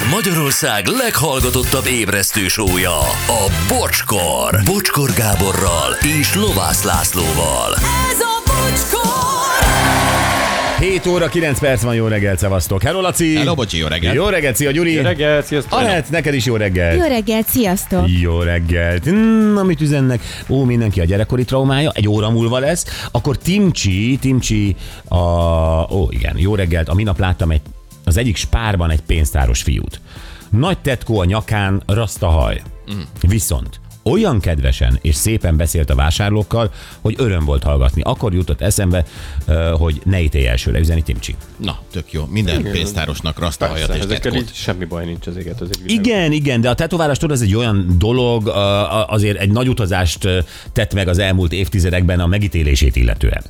Ez Magyarország leghallgatottabb ébresztő sója, a Bocskor. Bocskor Gáborral és Lovász Lászlóval. Ez a bocskor! 7 óra 9 perc van, jó reggelt, szevasztok. Hello, Laci! Hello, bocsi, jó reggelt. Jó reggelt, szia, Gyuri! Jó reggelt, sziasztok! Anett, neked is jó reggelt! Jó reggelt, sziasztok! Jó reggelt! Hmm, amit üzennek, ó, mindenki a gyerekkori traumája, egy óra múlva lesz. Akkor Timcsi, Timcsi, a, ó, igen, jó reggelt, a minap láttam egy, az egyik spárban egy pénztáros fiút. Nagy tetkó a nyakán, rasztahaj. Mm. Viszont olyan kedvesen és szépen beszélt a vásárlókkal, hogy öröm volt hallgatni. Akkor jutott eszembe, hogy ne ítélj elsőre, üzeni Timcsi. Na, tök jó. Minden pénztárosnak rasztahajat Persze, és tetkót. így semmi baj nincs az éget, az egy. Igen, igen, de a tetoválás tudod, ez egy olyan dolog, azért egy nagy utazást tett meg az elmúlt évtizedekben a megítélését illetően.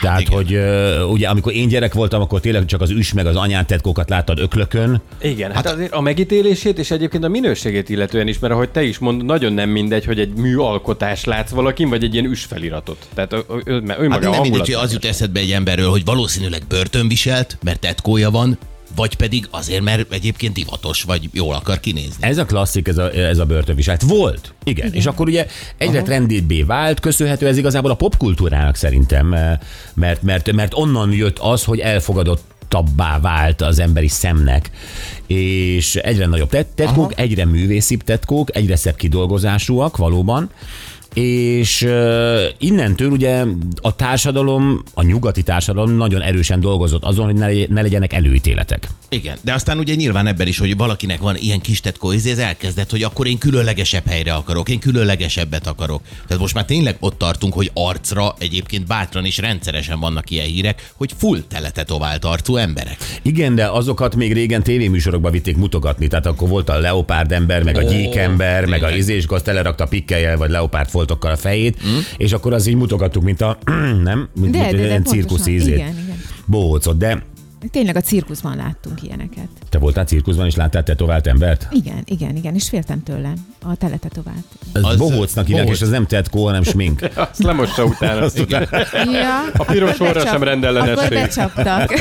Tehát, igen. hogy ö, ugye amikor én gyerek voltam, akkor tényleg csak az üs meg az anyán tetkókat láttad öklökön. Igen, hát, azért a megítélését és egyébként a minőségét illetően is, mert ahogy te is mondod, nagyon nem mindegy, hogy egy műalkotás látsz valakin, vagy egy ilyen üsfeliratot. Tehát ő, ő, ő, ő Hát maga nem mindegy, hogy az jut eszedbe egy emberről, hogy valószínűleg börtön viselt, mert tetkója van, vagy pedig azért, mert egyébként divatos, vagy jól akar kinézni. Ez a klasszik, ez a, ez a börtönviselet. Volt, igen. igen. És akkor ugye egyre trendibbé vált, köszönhető ez igazából a popkultúrának szerintem, eh, mert, mert, mert onnan jött az, hogy elfogadott tabbá vált az emberi szemnek, és egyre nagyobb tet- tetkók, egyre művészibb tetkók, egyre szebb kidolgozásúak valóban, és uh, innentől ugye a társadalom, a nyugati társadalom nagyon erősen dolgozott azon, hogy ne, legy- ne legyenek előítéletek. Igen, de aztán ugye nyilván ebben is, hogy valakinek van ilyen kis tetkó, ez elkezdett, hogy akkor én különlegesebb helyre akarok, én különlegesebbet akarok. Tehát most már tényleg ott tartunk, hogy arcra egyébként bátran és rendszeresen vannak ilyen hírek, hogy full teletetovált arcú emberek. Igen, de azokat még régen tévéműsorokba vitték mutogatni, tehát akkor volt a leopárd ember, meg a gyékember, meg a izés, azt telerakta pikkeljel, vagy leopárd foltokkal a fejét, mm. és akkor az így mutogattuk, mint a, nem? Mint, De, mint de, de pontosan. cirkusz ízét. Igen, igen. Bohócot, de Tényleg a cirkuszban láttunk ilyeneket. te voltál cirkuszban, és láttál tetovált embert? Igen, igen, igen, és féltem tőle a teletetovált. Ez Az- bohócnak hívják, bohóc. és az nem tetkó, hanem smink. Azt lemossa utána. Igen. Ja, A piros orra becsap- sem rendellenesség. Akkor becsaptak.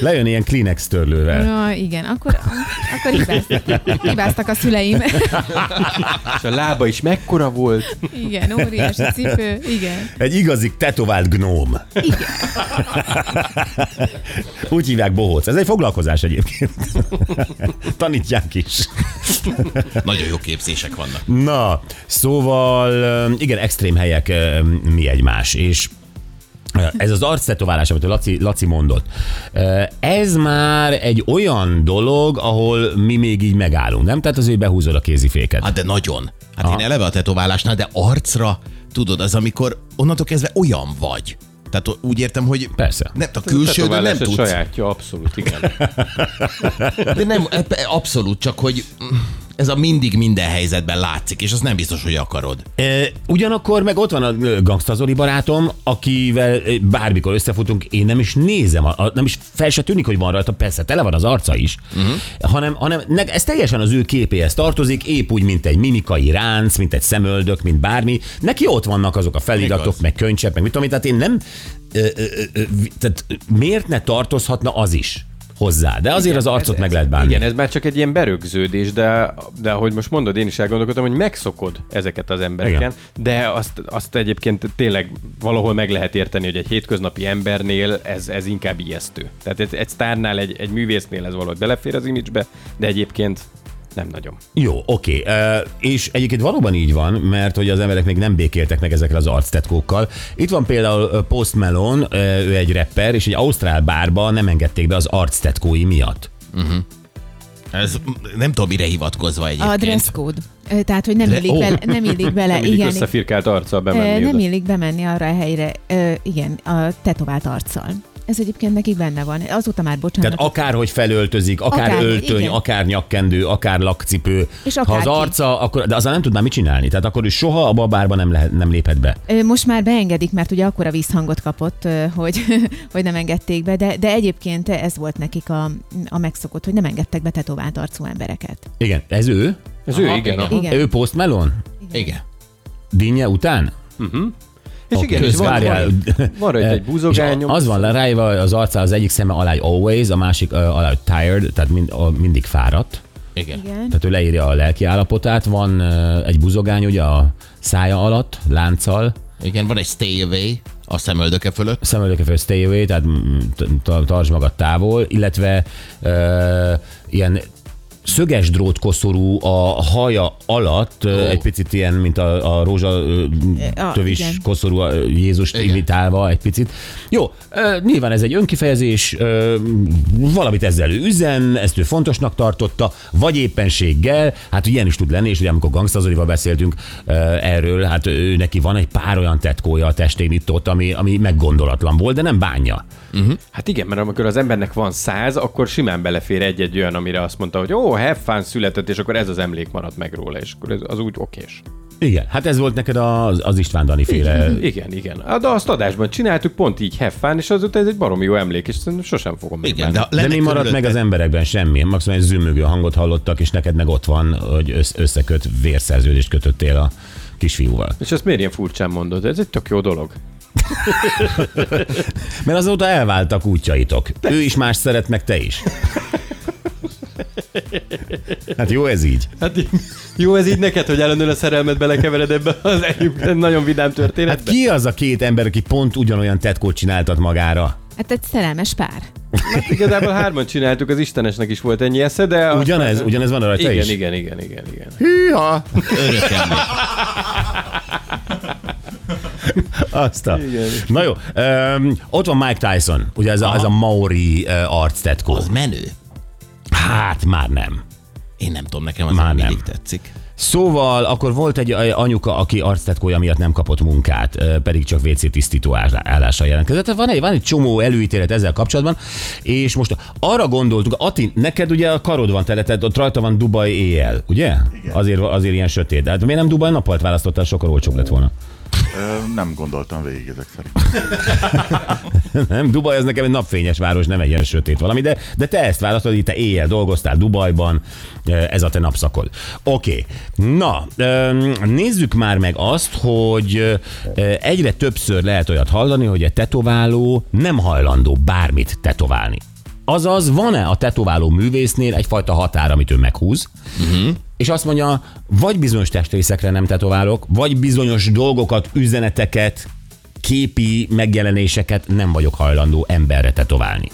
Lejön ilyen Kleenex törlővel. Ja, igen, akkor, akkor hibáztak, hibáztak a szüleim. És a lába is mekkora volt. Igen, óriási cipő, igen. Egy igazi tetovált gnóm. Igen. Úgy hívják bohóc. Ez egy foglalkozás egyébként. Tanítják is. Nagyon jó képzések vannak. Na, szóval igen, extrém helyek mi egymás, és ez az arctetoválás, amit a Laci, Laci mondott, ez már egy olyan dolog, ahol mi még így megállunk, nem? Tehát az, hogy behúzod a kéziféket. Hát de nagyon. Hát Aha. én eleve a tetoválásnál, de arcra, tudod, az amikor onnantól kezdve olyan vagy. Tehát úgy értem, hogy Persze. Nem, a külsődön nem tudsz. sajátja, abszolút, igen. De nem, ebbe abszolút, csak hogy ez a mindig minden helyzetben látszik, és az nem biztos, hogy akarod. E, ugyanakkor meg ott van a Gangsta Zoli barátom, akivel bármikor összefutunk, én nem is nézem, a, a, nem is fel se tűnik, hogy van rajta, persze tele van az arca is, uh-huh. hanem, hanem ne, ez teljesen az ő képéhez tartozik, épp úgy, mint egy mimikai ránc, mint egy szemöldök, mint bármi. Neki ott vannak azok a feliratok, Igaz. meg könycsep, meg mit tudom én, tehát én nem, ö, ö, ö, tehát miért ne tartozhatna az is hozzá? De azért az arcot meg lehet bánni. Igen, ez már csak egy ilyen berögződés, de, de ahogy most mondod, én is elgondolkodtam, hogy megszokod ezeket az embereken, Igen. de azt, azt egyébként tényleg valahol meg lehet érteni, hogy egy hétköznapi embernél ez, ez inkább ijesztő. Tehát egy, egy sztárnál, egy, egy művésznél ez valahogy belefér az imidzsbe, de egyébként nem nagyon. Jó, oké. Okay. És egyébként valóban így van, mert hogy az emberek még nem békéltek meg ezekkel az arctetkókkal. Itt van például Post Malone, ő egy rapper, és egy ausztrál bárba nem engedték be az arctetkói miatt. Ez mm, nem tudom, mire hivatkozva A egyébként. dress code. Tehát, hogy nem Dre- illik ó. bele, nem illik bele, Mindig igen. összefirkált arccal bemenni Nem oda. illik bemenni arra a helyre, igen, a tetovált arccal. Ez egyébként nekik benne van. Azóta már bocsánat. Tehát akárhogy felöltözik, akár, akár Akár, öltöny, igen. akár nyakkendő, akár lakcipő. És ha az arca, akkor, de azzal nem tud már mit csinálni. Tehát akkor ő soha a babárba nem, lehet, nem léphet be. Most már beengedik, mert ugye akkora visszhangot kapott, ö, hogy, hogy nem engedték be, de, de egyébként ez volt nekik a, a megszokott, hogy nem engedtek be tetovált arcú embereket. Igen, ez ő? Ez ő, Aha, igen. igen. aha. Igen. Ő Post Malone? Igen. Dinnye után? És Oké, igen, és van, van, van rajta egy És búzogányom. Az van ráírva az arcá, az egyik szeme alá, hogy always, a másik ö, alá, hogy tired, tehát mind, a, mindig fáradt. Igen. Igen. Tehát ő leírja a lelki állapotát, van ö, egy buzogány ugye a szája alatt, lánccal, Igen, van egy stay away a szemöldöke fölött. szemöldöke fel stay away, tehát tartsd magad távol, illetve ö, ilyen szöges drótkoszorú a haja alatt, oh. egy picit ilyen, mint a, a rózsa tövis igen. koszorú a Jézust Igen. imitálva egy picit. Jó, nyilván ez egy önkifejezés, valamit ezzel ő üzen, ezt ő fontosnak tartotta, vagy éppenséggel, hát ilyen is tud lenni, és ugye amikor Gangsta Zolival beszéltünk erről, hát ő neki van egy pár olyan tetkója a testén itt ott, ami, ami meggondolatlan volt, de nem bánja. Hát igen, mert amikor az embernek van száz, akkor simán belefér egy-egy olyan, amire azt mondta, hogy ó, have fun született, és akkor ez az emlék maradt meg róla, és akkor ez, az úgy okés. Igen, hát ez volt neked az, az István Dani féle Igen, igen. Ah, De azt adásban csináltuk pont így fun, és azóta ez egy baromi jó emlék, és szerintem sosem fogom Igen, megbánni. de, De mi maradt meg az emberekben? Semmi. Maximum egy zümmögő hangot hallottak, és neked meg ott van, hogy össz- összeköt, vérszerződést kötöttél a kisfiúval. És ezt miért ilyen furcsán mondod? Ez egy tök jó dolog. Mert azóta elváltak útjaitok. Ő is más szeret, meg te is. Hát jó ez így. Hát jó ez így neked, hogy állandóan a szerelmet belekevered ebbe az egyébként nagyon vidám történetbe. Hát ki az a két ember, aki pont ugyanolyan tetkót csináltat magára? Hát egy szerelmes pár. Hát igazából hárman csináltuk, az Istenesnek is volt ennyi esze, de... Ugyanez? Ugyanez van rajta igen, is? igen, igen, igen, igen. Hűha! Örök. Azt a... Igen. Na jó, um, ott van Mike Tyson, ugye ez a, ez a Maori uh, arc tetkó. Az menő. Hát már nem. Én nem tudom, nekem az Már nem. mindig tetszik. Szóval akkor volt egy anyuka, aki arctetkója miatt nem kapott munkát, ö, pedig csak WC tisztító áll- állással jelentkezett. Tehát van egy, van egy csomó előítélet ezzel kapcsolatban, és most arra gondoltunk, Ati, neked ugye a karod van tele, tehát ott rajta van Dubaj éjjel, ugye? Igen. Azért, azért ilyen sötét. De hát miért nem Dubaj nappalt választottál, sokkal olcsóbb lett volna. Ö, Nem gondoltam végig ezek szerint. nem, Dubaj az nekem egy napfényes város, nem egy ilyen sötét valami, de, de te ezt választod, itt te éjjel dolgoztál Dubajban, ez a te napszakod. Oké, okay. na, nézzük már meg azt, hogy egyre többször lehet olyat hallani, hogy a tetováló nem hajlandó bármit tetoválni. Azaz, van-e a tetováló művésznél egyfajta határ, amit ő meghúz, uh-huh. És azt mondja, vagy bizonyos testrészekre nem tetoválok, vagy bizonyos dolgokat, üzeneteket, képi megjelenéseket nem vagyok hajlandó emberre tetoválni.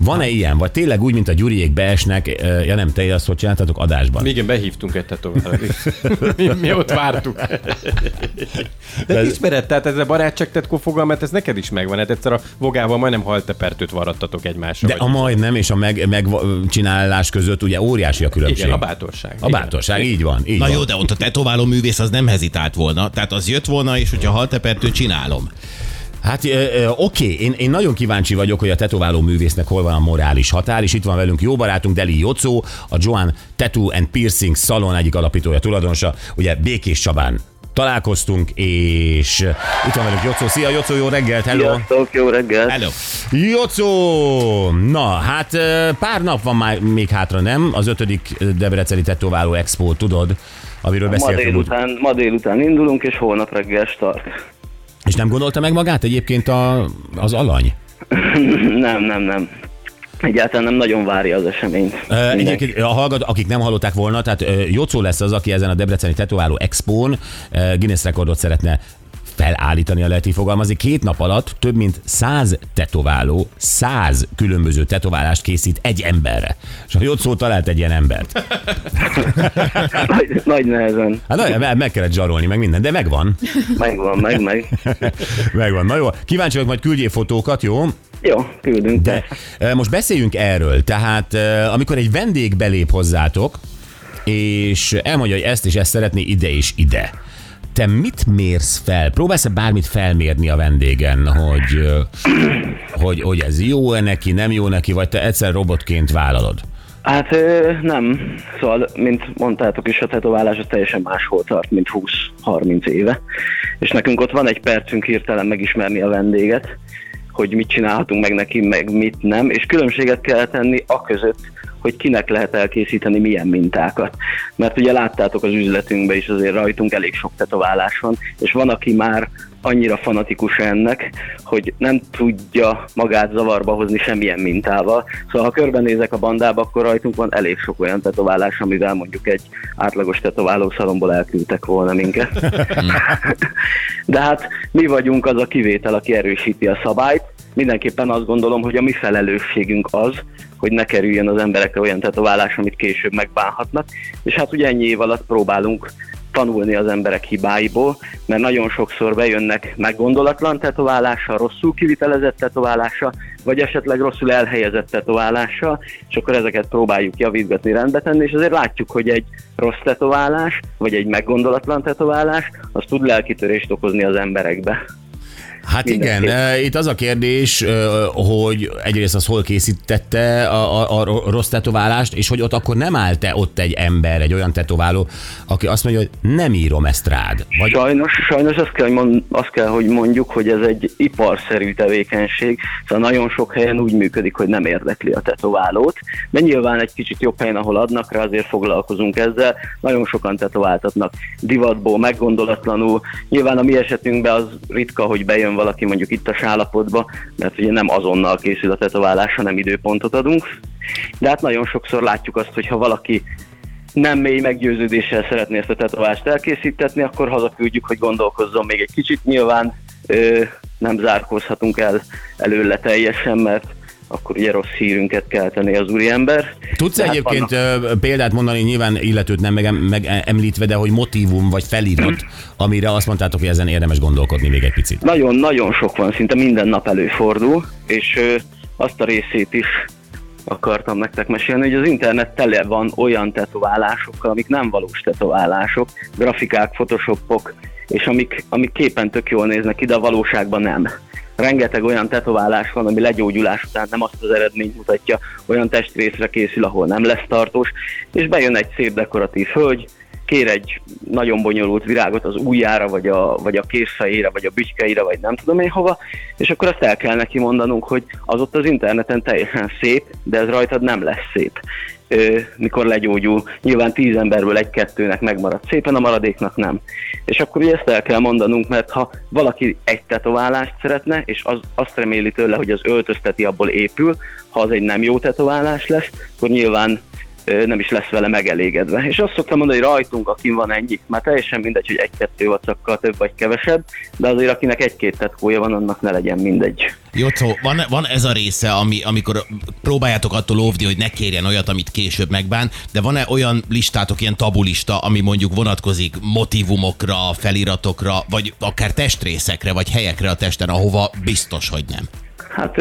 Van-e ilyen? Vagy tényleg úgy, mint a gyuriék beesnek, ja nem, te azt hogy csináltatok adásban? Igen, behívtunk egy tetoválót is. mi, mi ott vártuk. De ez- ismered, tehát ez a barátságtetkó fogalmat, ez neked is megvan. Hát egyszer a vogával majdnem haltepertőt varrattatok egymásra. De a majdnem és a meg, megcsinálás között ugye óriási a különbség. Igen, a bátorság. A bátorság, így van. Így Na van. jó, de ott a tetováló művész az nem hezitált volna. Tehát az jött volna, és hogyha haltepertő csinálom. Hát ö, ö, oké, én, én nagyon kíváncsi vagyok, hogy a tetováló művésznek hol van a morális határ, és itt van velünk jó barátunk Deli Jocó, a Joan Tattoo and Piercing Salon egyik alapítója, tulajdonosa, ugye Békés Csabán találkoztunk, és itt van velünk Jocó. Szia Jocó, jó reggelt, hello! Sziasztok, jó reggelt! Hello. Jocó! Na, hát pár nap van már még hátra, nem? Az ötödik Debreceni Tetováló Expo, tudod, amiről Ma beszéltünk. múlt- délután, ma délután indulunk, és holnap reggel start. És nem gondolta meg magát egyébként a, az alany? nem, nem, nem. Egyáltalán nem nagyon várja az eseményt. Mindenki. Egyébként a hallgat, akik nem hallották volna, tehát Jocó lesz az, aki ezen a Debreceni Tetováló Expón Guinness rekordot szeretne felállítani, a lehet így fogalmazni. Két nap alatt több mint száz tetováló, száz különböző tetoválást készít egy emberre. És a Jocó talált egy ilyen embert. Nagy, nagy nehezen. Hát nagyon, meg- kellett zsarolni, meg minden, de megvan. Megvan, meg, meg. Megvan. Na jó, kíváncsi vagyok, majd küldjél fotókat, jó? Jó, küldünk. De ö, most beszéljünk erről. Tehát ö, amikor egy vendég belép hozzátok, és elmondja, hogy ezt és ezt szeretné ide és ide, te mit mérsz fel? Próbálsz-e bármit felmérni a vendégen, hogy, ö, hogy, hogy ez jó-e neki, nem jó neki, vagy te egyszer robotként vállalod? Hát nem. Szóval, mint mondtátok is, a tetoválás az teljesen máshol tart, mint 20-30 éve. És nekünk ott van egy percünk hirtelen megismerni a vendéget, hogy mit csinálhatunk meg neki, meg mit nem, és különbséget kell tenni a között, hogy kinek lehet elkészíteni milyen mintákat. Mert ugye láttátok az üzletünkben is azért rajtunk elég sok tetoválás van, és van, aki már annyira fanatikus ennek, hogy nem tudja magát zavarba hozni semmilyen mintával. Szóval ha körbenézek a bandába, akkor rajtunk van elég sok olyan tetoválás, amivel mondjuk egy átlagos tetoválószalomból elküldtek volna minket. De hát mi vagyunk az a kivétel, aki erősíti a szabályt. Mindenképpen azt gondolom, hogy a mi felelősségünk az, hogy ne kerüljön az emberekre olyan tetoválás, amit később megbánhatnak. És hát ugye ennyi év alatt próbálunk tanulni az emberek hibáiból, mert nagyon sokszor bejönnek meggondolatlan tetoválással, rosszul kivitelezett tetoválással, vagy esetleg rosszul elhelyezett tetoválással, és akkor ezeket próbáljuk javítgatni, rendbe tenni, és azért látjuk, hogy egy rossz tetoválás, vagy egy meggondolatlan tetoválás, az tud lelkitörést okozni az emberekbe. Hát igen, Mindenképp. eh, itt az a kérdés, hogy egyrészt az hol készítette a, a, a rossz tetoválást, és hogy ott akkor nem állt-e ott egy ember, egy olyan tetováló, aki azt mondja, hogy nem írom ezt rád. Vagy Sajnos, sajnos azt kell, mond, azt kell, hogy mondjuk, hogy ez egy iparszerű tevékenység, szóval nagyon sok helyen úgy működik, hogy nem érdekli a tetoválót, de nyilván egy kicsit jobb helyen, ahol adnak rá, azért foglalkozunk ezzel. Nagyon sokan tetováltatnak divatból, meggondolatlanul. Nyilván a mi esetünkben az ritka, hogy bejön valaki mondjuk itt a állapotba, mert ugye nem azonnal készül a tetoválás, hanem időpontot adunk. De hát nagyon sokszor látjuk azt, hogy ha valaki nem mély meggyőződéssel szeretné ezt a tetoválást elkészítetni, akkor hazaküldjük, hogy gondolkozzon még egy kicsit. Nyilván ö, nem zárkózhatunk el előle teljesen, mert akkor ugye rossz hírünket kell tenni az úriember. tudsz De hát egyébként vannak- példát mondani, nyilván illetőt nem meg, meg említve, de hogy motivum vagy felirat, amire azt mondtátok, hogy ezen érdemes gondolkodni még egy picit. Nagyon-nagyon sok van, szinte minden nap előfordul, és azt a részét is akartam nektek mesélni, hogy az internet tele van olyan tetoválásokkal, amik nem valós tetoválások, grafikák, photoshopok, és amik, amik képen tök jól néznek ki, de a valóságban nem. Rengeteg olyan tetoválás van, ami legyógyulás után nem azt az eredményt mutatja, olyan testrészre készül, ahol nem lesz tartós, és bejön egy szép dekoratív hölgy, kér egy nagyon bonyolult virágot az ujjára, vagy a, vagy a készfejére, vagy a bütykeire, vagy nem tudom én hova, és akkor azt el kell neki mondanunk, hogy az ott az interneten teljesen szép, de ez rajtad nem lesz szép. Mikor legyógyul, nyilván tíz emberből egy-kettőnek megmarad szépen, a maradéknak nem. És akkor ugye ezt el kell mondanunk, mert ha valaki egy tetoválást szeretne, és az, azt reméli tőle, hogy az öltözteti abból épül, ha az egy nem jó tetoválás lesz, akkor nyilván nem is lesz vele megelégedve. És azt szoktam mondani, hogy rajtunk, akin van ennyi, már teljesen mindegy, hogy egy-kettő vacakkal több vagy kevesebb, de azért akinek egy-két tetkója van, annak ne legyen mindegy. Jocó, van, van ez a része, ami, amikor próbáljátok attól óvni, hogy ne kérjen olyat, amit később megbán, de van-e olyan listátok, ilyen tabulista, ami mondjuk vonatkozik motivumokra, feliratokra, vagy akár testrészekre, vagy helyekre a testen, ahova biztos, hogy nem? Hát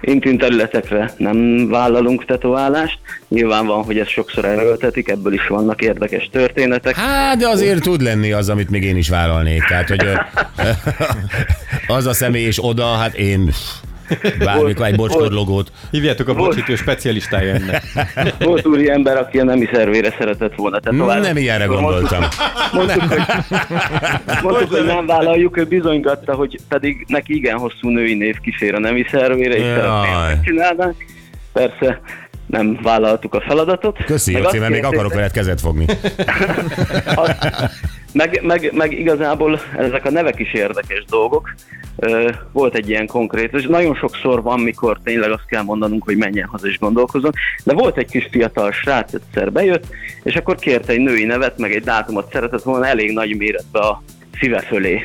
intim területekre nem vállalunk tetoválást. Nyilván van, hogy ezt sokszor erőltetik, ebből is vannak érdekes történetek. Hát, de azért tud lenni az, amit még én is vállalnék. Tehát, hogy az a személy és oda, hát én bármikor egy bocskor logót. Hívjátok a bocsítő specialistája ennek. Volt úri ember, aki a nemi szervére szeretett volna tetoválni. Nem ilyenre gondoltam. Mondtuk, hogy, mondtuk, hogy nem vállaljuk, ő bizonygatta, hogy pedig neki igen hosszú női név kísér a nemi szervére, és Jaj. szeretné megcsinálni. Persze nem vállaltuk a feladatot. Köszi, Jóci, mert még akarok veled kezet fogni. azt- meg, meg, meg igazából ezek a nevek is érdekes dolgok. Volt egy ilyen konkrét, és nagyon sokszor van, mikor tényleg azt kell mondanunk, hogy menjen haza és gondolkozzon, de volt egy kis fiatal srác, egyszer bejött, és akkor kérte egy női nevet, meg egy dátumot szeretett volna elég nagy méretbe a szíve fölé.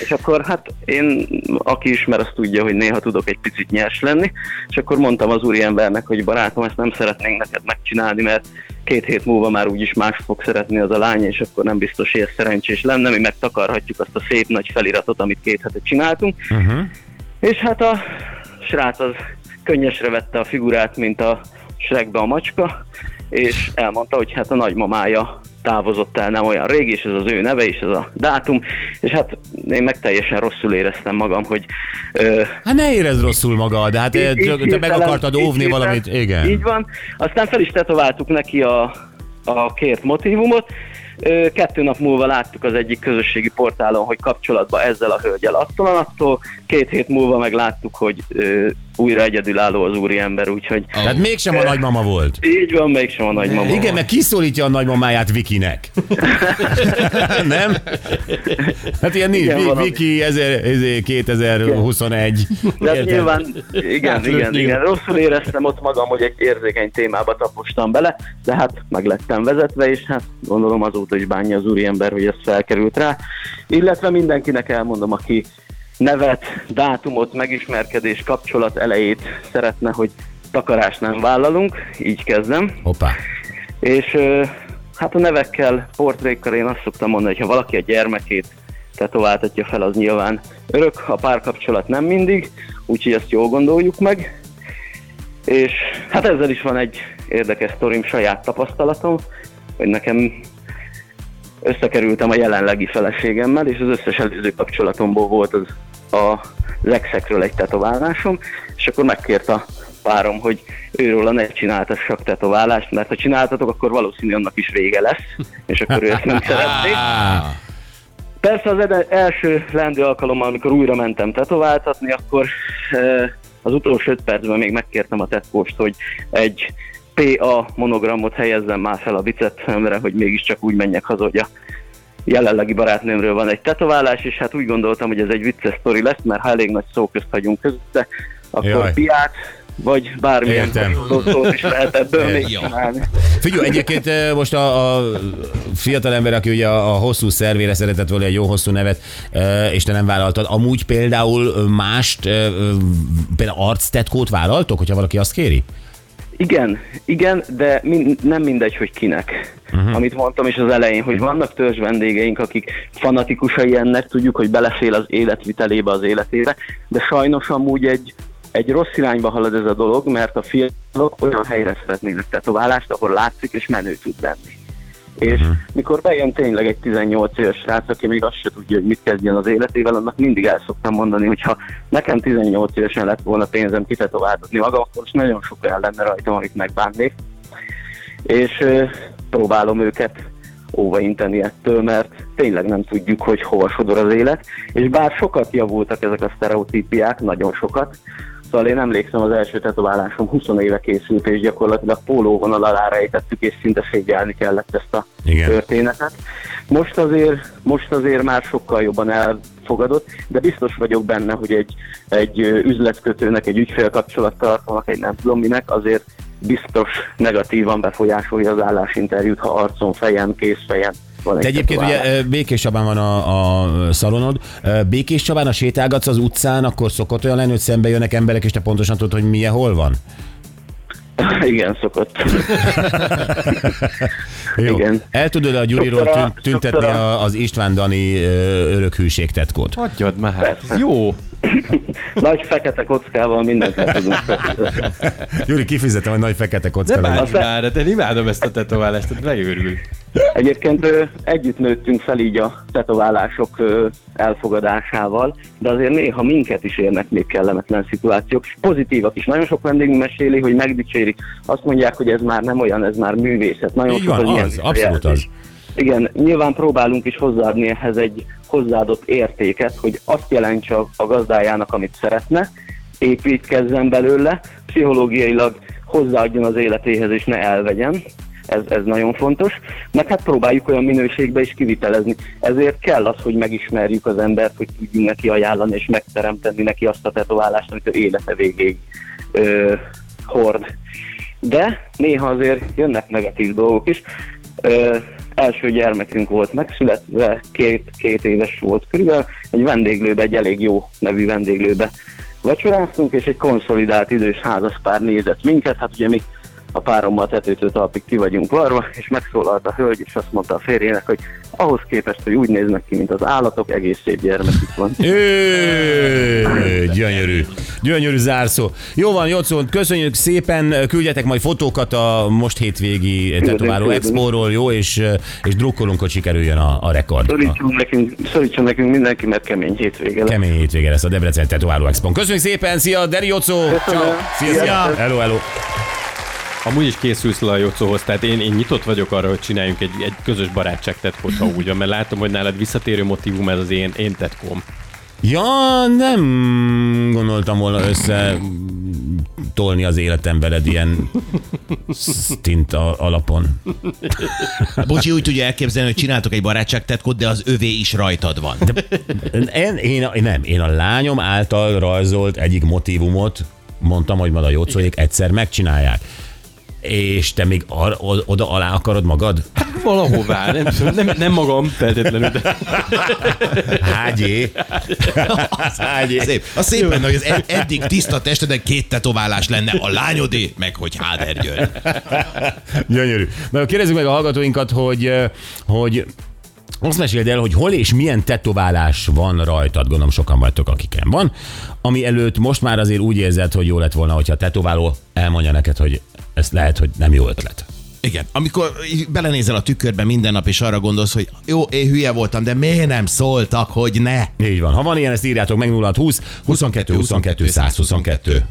És akkor hát én, aki ismer, azt tudja, hogy néha tudok egy picit nyers lenni, és akkor mondtam az úriembernek, hogy barátom, ezt nem szeretnénk neked megcsinálni, mert két hét múlva már úgyis más fog szeretni az a lány, és akkor nem biztos, hogy ez szerencsés lenne, mi megtakarhatjuk azt a szép nagy feliratot, amit két hete csináltunk. Uh-huh. És hát a srác az könnyesre vette a figurát, mint a Shrekbe a macska, és elmondta, hogy hát a nagymamája távozott el nem olyan rég, és ez az ő neve, és ez a dátum, és hát én meg teljesen rosszul éreztem magam, hogy ö, Hát ne érezd rosszul magad, de hát te, te meg akartad óvni valamit. Igen. Így van. Aztán fel is tetováltuk neki a, a kért motivumot. Kettő nap múlva láttuk az egyik közösségi portálon, hogy kapcsolatban ezzel a hölgyel attól, attól. Két hét múlva meg láttuk, hogy újra egyedülálló az úriember, úgyhogy Tehát mégsem a nagymama volt. így van, mégsem a nagymama. Igen, mert kiszólítja a nagymamáját Vikinek. nem? Hát ilyen nincs. Igen. Viki 1000 ezé, 2021. De hát nyilván, igen, igen, igen. Rosszul éreztem ott magam, hogy egy érzékeny témába tapostam bele, de hát meg lettem vezetve, és hát gondolom azóta is bánja az úriember, hogy ez felkerült rá. Illetve mindenkinek elmondom, aki nevet, dátumot, megismerkedés, kapcsolat elejét szeretne, hogy takarást nem vállalunk, így kezdem. Hoppá. És hát a nevekkel, portrékkal én azt szoktam mondani, hogy ha valaki a gyermekét tetováltatja fel, az nyilván örök, a párkapcsolat nem mindig, úgyhogy ezt jól gondoljuk meg. És hát ezzel is van egy érdekes sztorim, saját tapasztalatom, hogy nekem összekerültem a jelenlegi feleségemmel, és az összes előző kapcsolatomból volt az, a, az exekről egy tetoválásom, és akkor megkért a párom, hogy őróla ne csináltassak tetoválást, mert ha csináltatok, akkor valószínű annak is vége lesz, és akkor ő ezt nem szeretné. Persze az ede- első lendő alkalommal, amikor újra mentem tetováltatni, akkor eh, az utolsó öt percben még megkértem a tetkóst, hogy egy PA monogramot helyezzem már fel a bicepsemre, hogy mégiscsak úgy menjek haza, hogy a jelenlegi barátnőmről van egy tetoválás, és hát úgy gondoltam, hogy ez egy vicces sztori lesz, mert ha elég nagy szó közt hagyunk közte, akkor Jaj. Piát, vagy bármilyen szót is lehet ebből még csinálni. Figyelj, egyébként eh, most a, a fiatal ember, aki ugye a, a hosszú szervére szeretett volna egy jó hosszú nevet, eh, és te nem vállaltad, amúgy például mást, eh, például arctetkót vállaltok, hogyha valaki azt kéri? Igen, igen, de min- nem mindegy, hogy kinek. Uh-huh. Amit mondtam is az elején, hogy vannak törzs vendégeink, akik fanatikusai ennek, tudjuk, hogy belefél az életvitelébe, az életébe, de sajnos amúgy egy, egy rossz irányba halad ez a dolog, mert a fiatalok olyan helyre szeretnének tetoválást, ahol látszik és menő tud lenni. És uh-huh. mikor bejön tényleg egy 18 éves srác, aki még azt se tudja, hogy mit kezdjen az életével, annak mindig el szoktam mondani, hogy ha nekem 18 évesen lett volna pénzem kitetováltatni magam, akkor most nagyon sok olyan lenne rajtam, amit megbánnék. És ö, próbálom őket óvainteni ettől, mert tényleg nem tudjuk, hogy hova sodor az élet, és bár sokat javultak ezek a sztereotípiák, nagyon sokat, Szóval én emlékszem, az első tetoválásom 20 éve készült, és gyakorlatilag pólóvonal alá rejtettük, és szinte szégyelni kellett ezt a Igen. történetet. Most azért, most azért már sokkal jobban elfogadott, de biztos vagyok benne, hogy egy, egy üzletkötőnek, egy ügyfélkapcsolattartónak, egy nem tudom minek, azért biztos negatívan befolyásolja az állásinterjút, ha arcon, fejen, kézfejen van egy Te egyébként ugye Békés Csabán van a, a szalonod. Békés Csabán, ha sétálgatsz az utcán, akkor szokott olyan lenni, hogy szembe jönnek emberek, és te pontosan tudod, hogy milyen hol van? Igen, szokott. Jó. Igen. El tudod a Gyuriról a- tüntetni a- a, az István Dani örökhűség tetkót? Hagyjad már. Jó. Nagy fekete kockával mindent le tudunk. Gyuri, kifizetem, hogy nagy fekete De kocka legyen. bánj már, de én imádom ezt a tetoválást, tehát megőrül. Egyébként együtt nőttünk fel így a tetoválások elfogadásával, de azért néha minket is érnek még kellemetlen szituációk. Pozitívak is. Nagyon sok vendégünk meséli, hogy megdicsérik. Azt mondják, hogy ez már nem olyan, ez már művészet. Nagyon Így sok van, ilyen az, abszolút az. Igen, nyilván próbálunk is hozzáadni ehhez egy hozzáadott értéket, hogy azt jelentse a, a gazdájának, amit szeretne, építkezzen belőle, pszichológiailag hozzáadjon az életéhez, és ne elvegyen. Ez, ez nagyon fontos. Meg hát próbáljuk olyan minőségbe is kivitelezni. Ezért kell az, hogy megismerjük az embert, hogy tudjunk neki ajánlani, és megteremteni neki azt a tetoválást, amit ő élete végéig ö, hord. De néha azért jönnek negatív dolgok is. Ö, első gyermekünk volt megszületve, két, két éves volt körülbelül, egy vendéglőbe, egy elég jó nevű vendéglőbe vacsoráztunk, és egy konszolidált idős házaspár nézett minket, hát ugye mi a párommal tetőtől talpig ki vagyunk varva, és megszólalt a hölgy, és azt mondta a férjének, hogy ahhoz képest, hogy úgy néznek ki, mint az állatok, egész szép gyermekük van. Ő, gyönyörű. Gyönyörű zárszó. Jó van, Jocó, köszönjük szépen, küldjetek majd fotókat a most hétvégi tetováló expóról, jó, és, és drukkolunk, hogy sikerüljön a, a rekord. Szorítson nekünk, szorítson nekünk mindenki, mert kemény hétvége lesz. kemény hétvége lesz a Debrecen tetováló expon. Köszönjük szépen, szia, Deri Jocó! Szia! Szia. Hello, hello! Amúgy is készülsz le a Jocóhoz, tehát én, én nyitott vagyok arra, hogy csináljunk egy, egy közös barátságtetkót, ha úgy van, mert látom, hogy nálad visszatérő motivum ez az én, én tetkóm. Ja, nem gondoltam volna össze tolni az életem veled ilyen stint alapon. Bocsi úgy tudja elképzelni, hogy csináltok egy barátságtetkot, de az övé is rajtad van. Én, én, a- nem, én a lányom által rajzolt egyik motivumot mondtam, hogy majd a jócóék egyszer megcsinálják. És te még ar, oda alá akarod magad? Valahová, nem, nem, nem magam feltétlenül, de Hágyé. Hágyé. Szép. A szép lenne, hogy az ed- eddig tiszta testeden két tetoválás lenne, a lányodé, meg hogy Háder György. Gyönyörű. Na, kérdezzük meg a hallgatóinkat, hogy, hogy azt meséld el, hogy hol és milyen tetoválás van rajtad, gondolom sokan vagytok, akiken van, ami előtt most már azért úgy érzed, hogy jó lett volna, hogyha a tetováló elmondja neked, hogy ez lehet, hogy nem jó ötlet. Igen, amikor belenézel a tükörbe minden nap, és arra gondolsz, hogy jó, én hülye voltam, de miért nem szóltak, hogy ne? Így van. Ha van ilyen, ezt írjátok meg 0620 22 22 122.